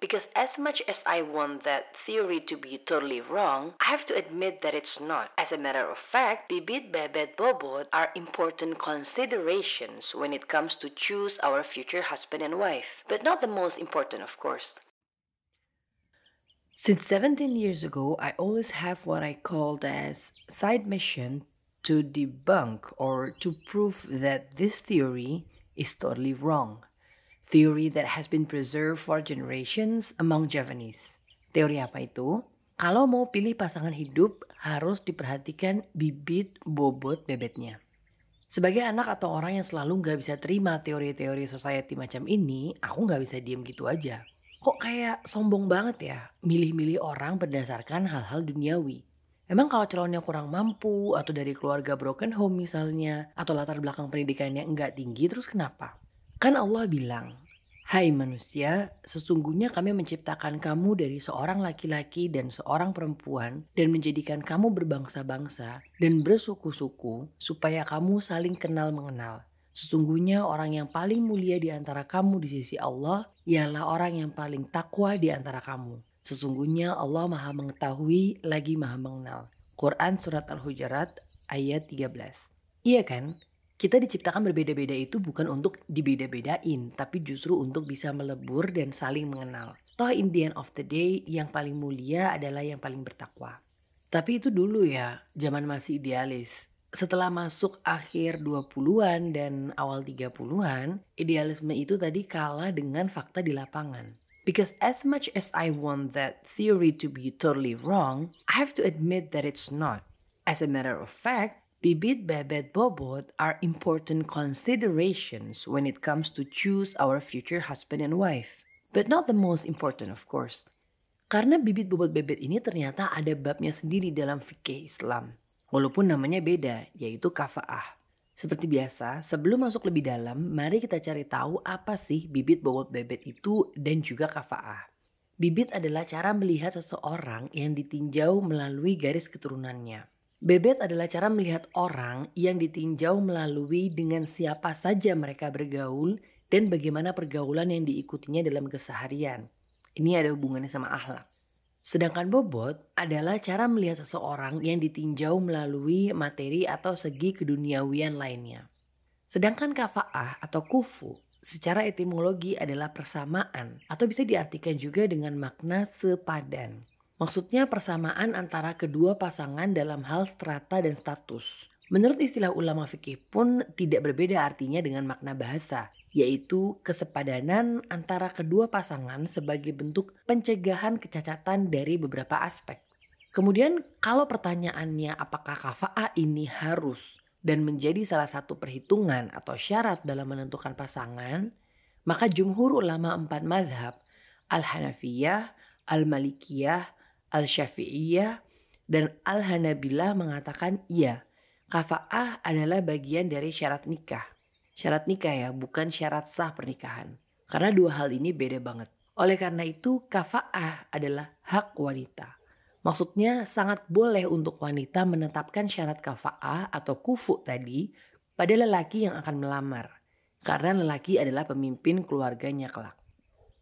Because as much as I want that theory to be totally wrong, I have to admit that it's not. As a matter of fact, bibit, bebet, bobot are important considerations when it comes to choose our future husband and wife. But not the most important, of course. Since 17 years ago, I always have what I called as side mission to debunk or to prove that this theory is totally wrong. Theory that has been preserved for generations among Javanese. Teori apa itu? Kalau mau pilih pasangan hidup, harus diperhatikan bibit bobot bebetnya. Sebagai anak atau orang yang selalu nggak bisa terima teori-teori society macam ini, aku nggak bisa diem gitu aja. Kok kayak sombong banget ya, milih-milih orang berdasarkan hal-hal duniawi. Emang kalau calonnya kurang mampu, atau dari keluarga broken home misalnya, atau latar belakang pendidikannya enggak tinggi, terus kenapa? Kan Allah bilang, Hai manusia, sesungguhnya kami menciptakan kamu dari seorang laki-laki dan seorang perempuan dan menjadikan kamu berbangsa-bangsa dan bersuku-suku supaya kamu saling kenal mengenal. Sesungguhnya orang yang paling mulia di antara kamu di sisi Allah ialah orang yang paling takwa di antara kamu. Sesungguhnya Allah maha mengetahui lagi maha mengenal. Quran Surat Al-Hujarat ayat 13. Iya kan? Kita diciptakan berbeda-beda itu bukan untuk dibeda-bedain, tapi justru untuk bisa melebur dan saling mengenal. Toh in the end of the day, yang paling mulia adalah yang paling bertakwa. Tapi itu dulu ya, zaman masih idealis. Setelah masuk akhir 20-an dan awal 30-an, idealisme itu tadi kalah dengan fakta di lapangan. Because as much as I want that theory to be totally wrong, I have to admit that it's not. As a matter of fact, bibit, bebet, bobot are important considerations when it comes to choose our future husband and wife. But not the most important of course. Karena bibit, bobot, bebet ini ternyata ada babnya sendiri dalam fikih Islam. Walaupun namanya beda, yaitu kafa'ah. Seperti biasa, sebelum masuk lebih dalam, mari kita cari tahu apa sih bibit, bobot, bebet itu dan juga kafa'ah. Bibit adalah cara melihat seseorang yang ditinjau melalui garis keturunannya. Bebet adalah cara melihat orang yang ditinjau melalui dengan siapa saja mereka bergaul dan bagaimana pergaulan yang diikutinya dalam keseharian. Ini ada hubungannya sama akhlak. Sedangkan bobot adalah cara melihat seseorang yang ditinjau melalui materi atau segi keduniawian lainnya. Sedangkan kafa'ah atau kufu secara etimologi adalah persamaan atau bisa diartikan juga dengan makna sepadan. Maksudnya persamaan antara kedua pasangan dalam hal strata dan status. Menurut istilah ulama fikih pun tidak berbeda artinya dengan makna bahasa, yaitu kesepadanan antara kedua pasangan sebagai bentuk pencegahan kecacatan dari beberapa aspek. Kemudian kalau pertanyaannya apakah kafa'ah ini harus dan menjadi salah satu perhitungan atau syarat dalam menentukan pasangan, maka jumhur ulama empat mazhab, Al-Hanafiyah, Al-Malikiyah, Al-Syafi'iyah, dan Al-Hanabilah mengatakan iya. Kafa'ah adalah bagian dari syarat nikah. Syarat nikah ya, bukan syarat sah pernikahan. Karena dua hal ini beda banget. Oleh karena itu, kafa'ah adalah hak wanita. Maksudnya sangat boleh untuk wanita menetapkan syarat kafa'ah atau kufu tadi pada lelaki yang akan melamar. Karena lelaki adalah pemimpin keluarganya kelak.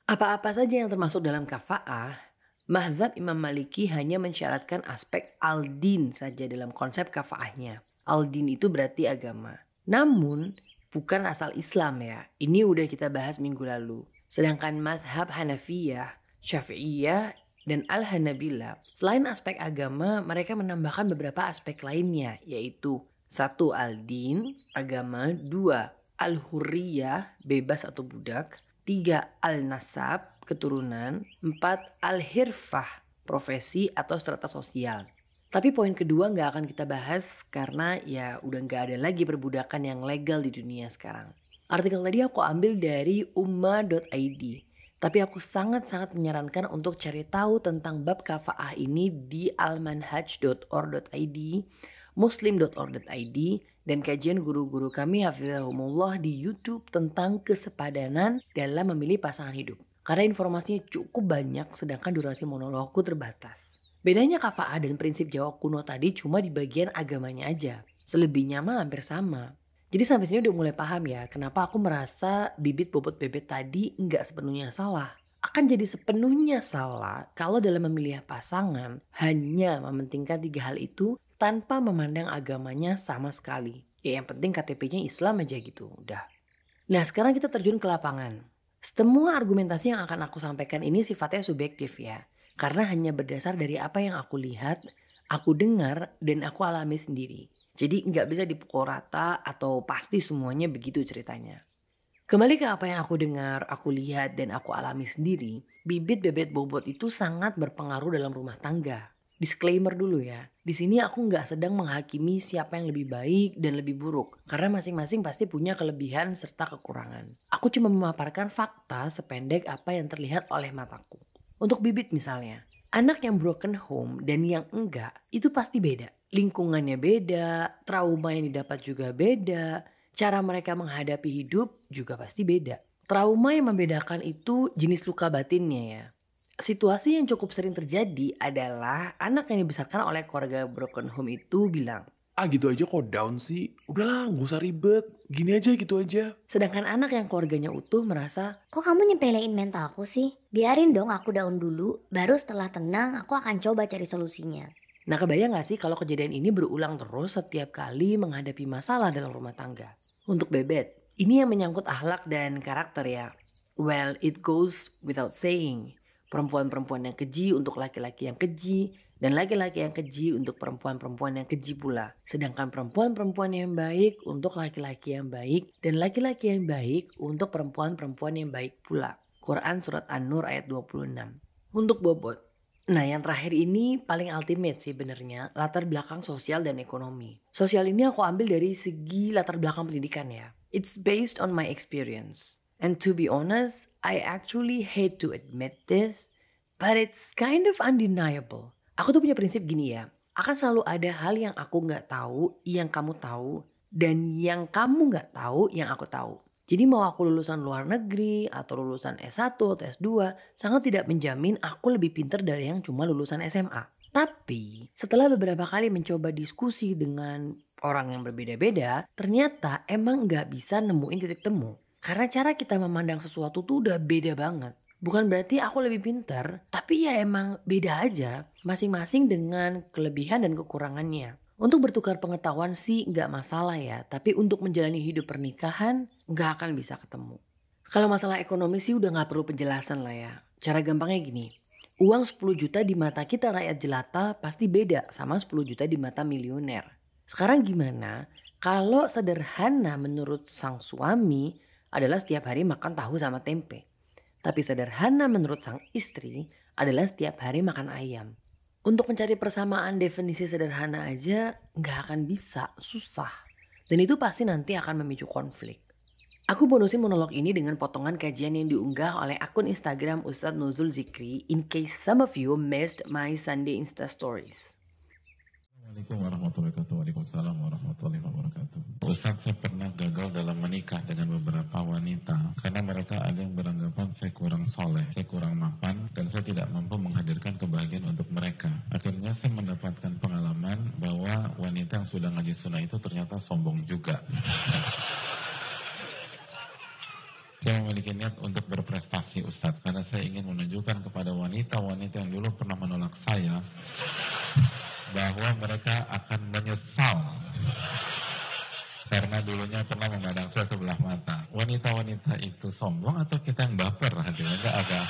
Apa-apa saja yang termasuk dalam kafa'ah Mazhab Imam Maliki hanya mensyaratkan aspek al-din saja dalam konsep kafaahnya. Al-din itu berarti agama. Namun, bukan asal Islam ya. Ini udah kita bahas minggu lalu. Sedangkan mazhab Hanafiyah, Syafi'iyah, dan Al-Hanabila, selain aspek agama, mereka menambahkan beberapa aspek lainnya, yaitu satu al-din, agama, dua al-hurriyah, bebas atau budak, tiga al-nasab, keturunan, empat al-hirfah, profesi atau strata sosial. Tapi poin kedua nggak akan kita bahas karena ya udah nggak ada lagi perbudakan yang legal di dunia sekarang. Artikel tadi aku ambil dari umma.id. Tapi aku sangat-sangat menyarankan untuk cari tahu tentang bab kafaah ini di almanhaj.or.id, muslim.or.id, dan kajian guru-guru kami hafizahumullah di YouTube tentang kesepadanan dalam memilih pasangan hidup. Karena informasinya cukup banyak sedangkan durasi monologku terbatas. Bedanya kafa'ah dan prinsip jawab kuno tadi cuma di bagian agamanya aja. Selebihnya mah hampir sama. Jadi sampai sini udah mulai paham ya kenapa aku merasa bibit bobot bebet tadi nggak sepenuhnya salah. akan jadi sepenuhnya salah kalau dalam memilih pasangan hanya mementingkan tiga hal itu tanpa memandang agamanya sama sekali. Ya yang penting KTP-nya Islam aja gitu, udah. Nah sekarang kita terjun ke lapangan. Semua argumentasi yang akan aku sampaikan ini sifatnya subjektif ya. Karena hanya berdasar dari apa yang aku lihat, aku dengar, dan aku alami sendiri. Jadi nggak bisa dipukul rata atau pasti semuanya begitu ceritanya. Kembali ke apa yang aku dengar, aku lihat, dan aku alami sendiri, bibit bebet bobot itu sangat berpengaruh dalam rumah tangga. Disclaimer dulu ya, di sini aku nggak sedang menghakimi siapa yang lebih baik dan lebih buruk, karena masing-masing pasti punya kelebihan serta kekurangan. Aku cuma memaparkan fakta sependek apa yang terlihat oleh mataku. Untuk bibit misalnya, anak yang broken home dan yang enggak itu pasti beda. Lingkungannya beda, trauma yang didapat juga beda, cara mereka menghadapi hidup juga pasti beda. Trauma yang membedakan itu jenis luka batinnya ya situasi yang cukup sering terjadi adalah anak yang dibesarkan oleh keluarga broken home itu bilang, ah gitu aja kok down sih. Udahlah gak usah ribet, gini aja gitu aja. Sedangkan anak yang keluarganya utuh merasa, kok kamu nyepelein mentalku sih? Biarin dong aku down dulu, baru setelah tenang aku akan coba cari solusinya. Nah kebayang gak sih kalau kejadian ini berulang terus setiap kali menghadapi masalah dalam rumah tangga? Untuk bebet, ini yang menyangkut akhlak dan karakter ya. Well, it goes without saying perempuan-perempuan yang keji untuk laki-laki yang keji, dan laki-laki yang keji untuk perempuan-perempuan yang keji pula. Sedangkan perempuan-perempuan yang baik untuk laki-laki yang baik, dan laki-laki yang baik untuk perempuan-perempuan yang baik pula. Quran Surat An-Nur ayat 26. Untuk bobot, Nah yang terakhir ini paling ultimate sih benernya latar belakang sosial dan ekonomi. Sosial ini aku ambil dari segi latar belakang pendidikan ya. It's based on my experience. And to be honest, I actually hate to admit this, but it's kind of undeniable. Aku tuh punya prinsip gini ya, akan selalu ada hal yang aku nggak tahu, yang kamu tahu, dan yang kamu nggak tahu, yang aku tahu. Jadi mau aku lulusan luar negeri atau lulusan S1 atau S2 sangat tidak menjamin aku lebih pinter dari yang cuma lulusan SMA. Tapi setelah beberapa kali mencoba diskusi dengan orang yang berbeda-beda, ternyata emang nggak bisa nemuin titik temu. Karena cara kita memandang sesuatu tuh udah beda banget. Bukan berarti aku lebih pintar, tapi ya emang beda aja. Masing-masing dengan kelebihan dan kekurangannya. Untuk bertukar pengetahuan sih nggak masalah ya, tapi untuk menjalani hidup pernikahan nggak akan bisa ketemu. Kalau masalah ekonomi sih udah nggak perlu penjelasan lah ya. Cara gampangnya gini, uang 10 juta di mata kita rakyat jelata pasti beda sama 10 juta di mata miliuner. Sekarang gimana kalau sederhana menurut sang suami adalah setiap hari makan tahu sama tempe. Tapi sederhana menurut sang istri adalah setiap hari makan ayam. Untuk mencari persamaan definisi sederhana aja nggak akan bisa, susah. Dan itu pasti nanti akan memicu konflik. Aku bonusin monolog ini dengan potongan kajian yang diunggah oleh akun Instagram Ustadz Nuzul Zikri in case some of you missed my Sunday Insta Stories. Assalamualaikum warahmatullahi wabarakatuh. Ustaz, saya pernah gagal dalam menikah dengan beberapa wanita karena mereka ada yang beranggapan saya kurang soleh, saya kurang mapan, dan saya tidak mampu menghadirkan kebahagiaan untuk mereka. Akhirnya saya mendapatkan pengalaman bahwa wanita yang sudah ngaji sunnah itu ternyata sombong juga. Saya memiliki niat untuk berprestasi Ustadz karena saya ingin menunjukkan kepada wanita-wanita yang dulu pernah menolak saya bahwa mereka akan menyesal karena dulunya pernah memandang saya sebelah mata. Wanita-wanita itu sombong atau kita yang baper hatinya enggak agak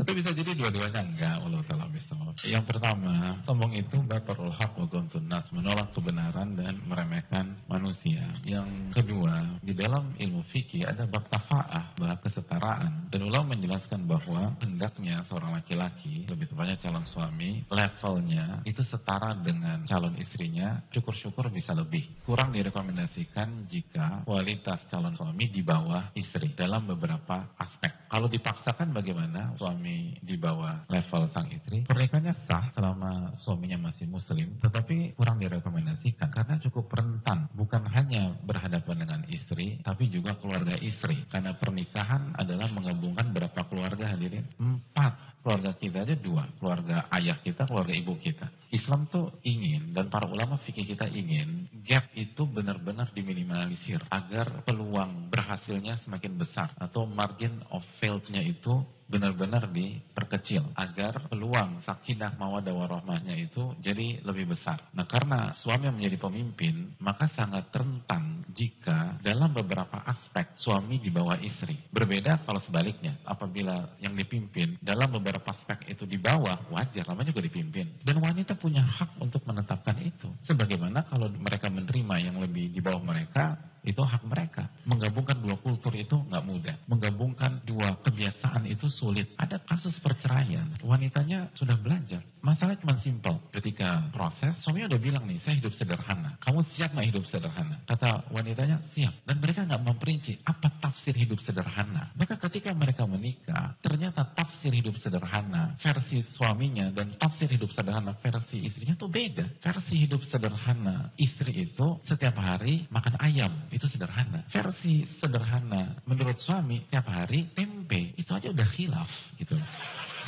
atau bisa jadi dua-duanya enggak Allah taala bisa. Yang pertama, sombong itu baparul haq wa nas, menolak kebenaran dan meremehkan manusia. Yang kedua, di dalam ilmu fikih ada bab tafa'ah, bab kesetaraan. Dan ulama menjelaskan bahwa hendaknya seorang laki-laki, lebih tepatnya calon suami, levelnya itu setara dengan calon istrinya, syukur-syukur bisa lebih. Kurang direkomendasikan jika kualitas calon suami di bawah istri dalam beberapa aspek. Kalau dipaksakan bagaimana suami di bawah level sang istri, pernikahannya sah selama suaminya masih muslim, tetapi kurang direkomendasikan karena cukup rentan, bukan hanya berhadapan dengan istri, tapi juga keluarga istri. Karena pernikahan adalah menggabungkan berapa keluarga hadirin? Empat keluarga kita aja dua, keluarga ayah kita, keluarga ibu kita. Islam tuh ingin dan para ulama fikih kita ingin gap itu benar-benar diminimalisir agar peluang berhasilnya semakin besar atau margin of failnya itu benar-benar diperkecil agar peluang sakinah mawadah warahmahnya itu jadi lebih besar. Nah karena suami yang menjadi pemimpin maka sangat rentan jika dalam beberapa aspek suami di bawah istri. Berbeda kalau sebaliknya apabila yang dipimpin dalam beberapa aspek itu di bawah wajar namanya juga dipimpin dan wanita punya hak untuk menetapkan itu. Sebagaimana kalau mereka menerima yang lebih di bawah mereka itu hak mereka. Menggabungkan dua kultur itu nggak mudah. Menggabungkan dua kebiasaan itu sulit. Ada kasus perceraian, wanitanya sudah belajar. Masalah cuma simpel. Ketika proses, suaminya udah bilang nih, saya hidup sederhana. Kamu siap nggak hidup sederhana? Kata wanitanya, siap. Dan mereka nggak memperinci apa tafsir hidup sederhana. Maka ketika mereka menikah, ternyata tafsir hidup sederhana versi suaminya dan tafsir hidup sederhana versi istrinya tuh beda. Versi hidup sederhana istri itu setiap hari makan ayam sederhana. Versi sederhana menurut suami tiap hari tempe itu aja udah khilaf gitu.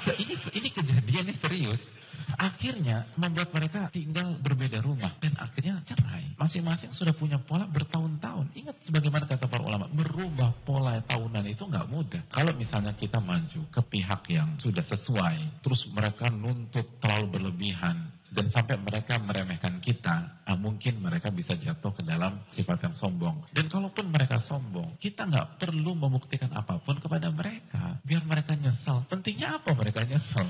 So, ini ini kejadiannya serius. Akhirnya membuat mereka tinggal berbeda rumah dan akhirnya cerai. Masing-masing sudah punya pola bertahun-tahun. Ingat sebagaimana kata para ulama, merubah pola tahunan itu nggak mudah. Kalau misalnya kita maju ke pihak yang sudah sesuai, terus mereka nuntut terlalu berlebihan, dan sampai mereka meremehkan kita, nah mungkin mereka bisa jatuh ke dalam sifat yang sombong. Dan kalaupun mereka sombong, kita nggak perlu membuktikan apa pun kepada mereka, biar mereka nyesal. Pentingnya apa mereka nyesal?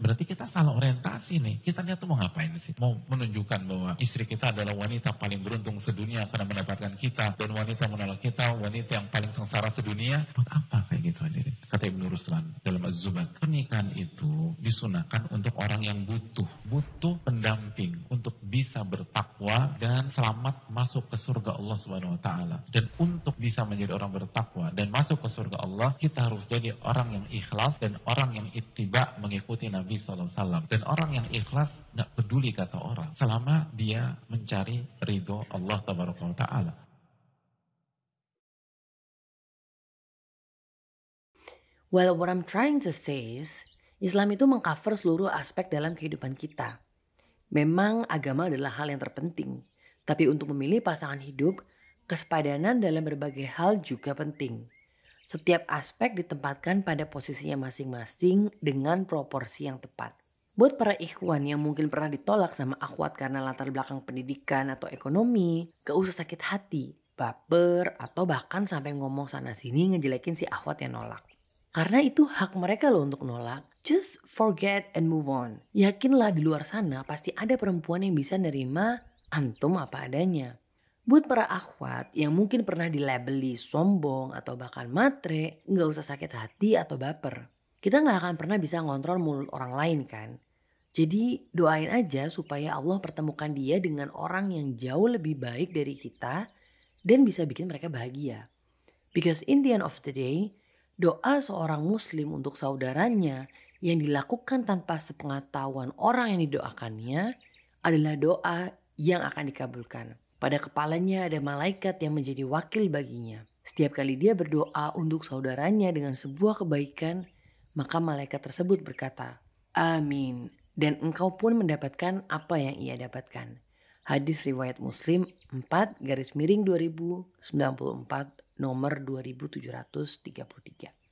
Berarti kita salah orientasi nih. Kita niat tuh mau ngapain sih? Mau menunjukkan bahwa istri kita adalah wanita paling beruntung sedunia karena mendapatkan kita. Dan wanita menolak kita, wanita yang paling sengsara sedunia. Buat apa kayak gitu hadirin? Kata Ibn Ruslan dalam Az-Zubat. Pernikahan itu disunahkan untuk orang yang butuh. Butuh pendamping untuk bisa bertakwa dan selamat masuk ke surga Allah Subhanahu wa taala. Dan untuk bisa menjadi orang bertakwa dan masuk ke surga Allah, kita harus jadi orang yang ikhlas dan orang yang ittiba mengikuti Nabi Nabi SAW. Dan orang yang ikhlas nggak peduli kata orang. Selama dia mencari ridho Allah Taala. Well, what I'm trying to say is, Islam itu mengcover seluruh aspek dalam kehidupan kita. Memang agama adalah hal yang terpenting. Tapi untuk memilih pasangan hidup, kesepadanan dalam berbagai hal juga penting. Setiap aspek ditempatkan pada posisinya masing-masing dengan proporsi yang tepat. Buat para ikhwan yang mungkin pernah ditolak sama akhwat karena latar belakang pendidikan atau ekonomi, gak usah sakit hati, baper, atau bahkan sampai ngomong sana sini ngejelekin si akhwat yang nolak. Karena itu hak mereka loh untuk nolak. Just forget and move on. Yakinlah di luar sana pasti ada perempuan yang bisa nerima antum apa adanya. Buat para akhwat yang mungkin pernah dilabeli sombong atau bahkan matre, nggak usah sakit hati atau baper. Kita nggak akan pernah bisa ngontrol mulut orang lain kan. Jadi doain aja supaya Allah pertemukan dia dengan orang yang jauh lebih baik dari kita dan bisa bikin mereka bahagia. Because in the end of the day, doa seorang muslim untuk saudaranya yang dilakukan tanpa sepengetahuan orang yang didoakannya adalah doa yang akan dikabulkan. Pada kepalanya ada malaikat yang menjadi wakil baginya. Setiap kali dia berdoa untuk saudaranya dengan sebuah kebaikan, maka malaikat tersebut berkata, Amin. Dan engkau pun mendapatkan apa yang ia dapatkan. Hadis riwayat Muslim 4 garis miring 2094 nomor 2733.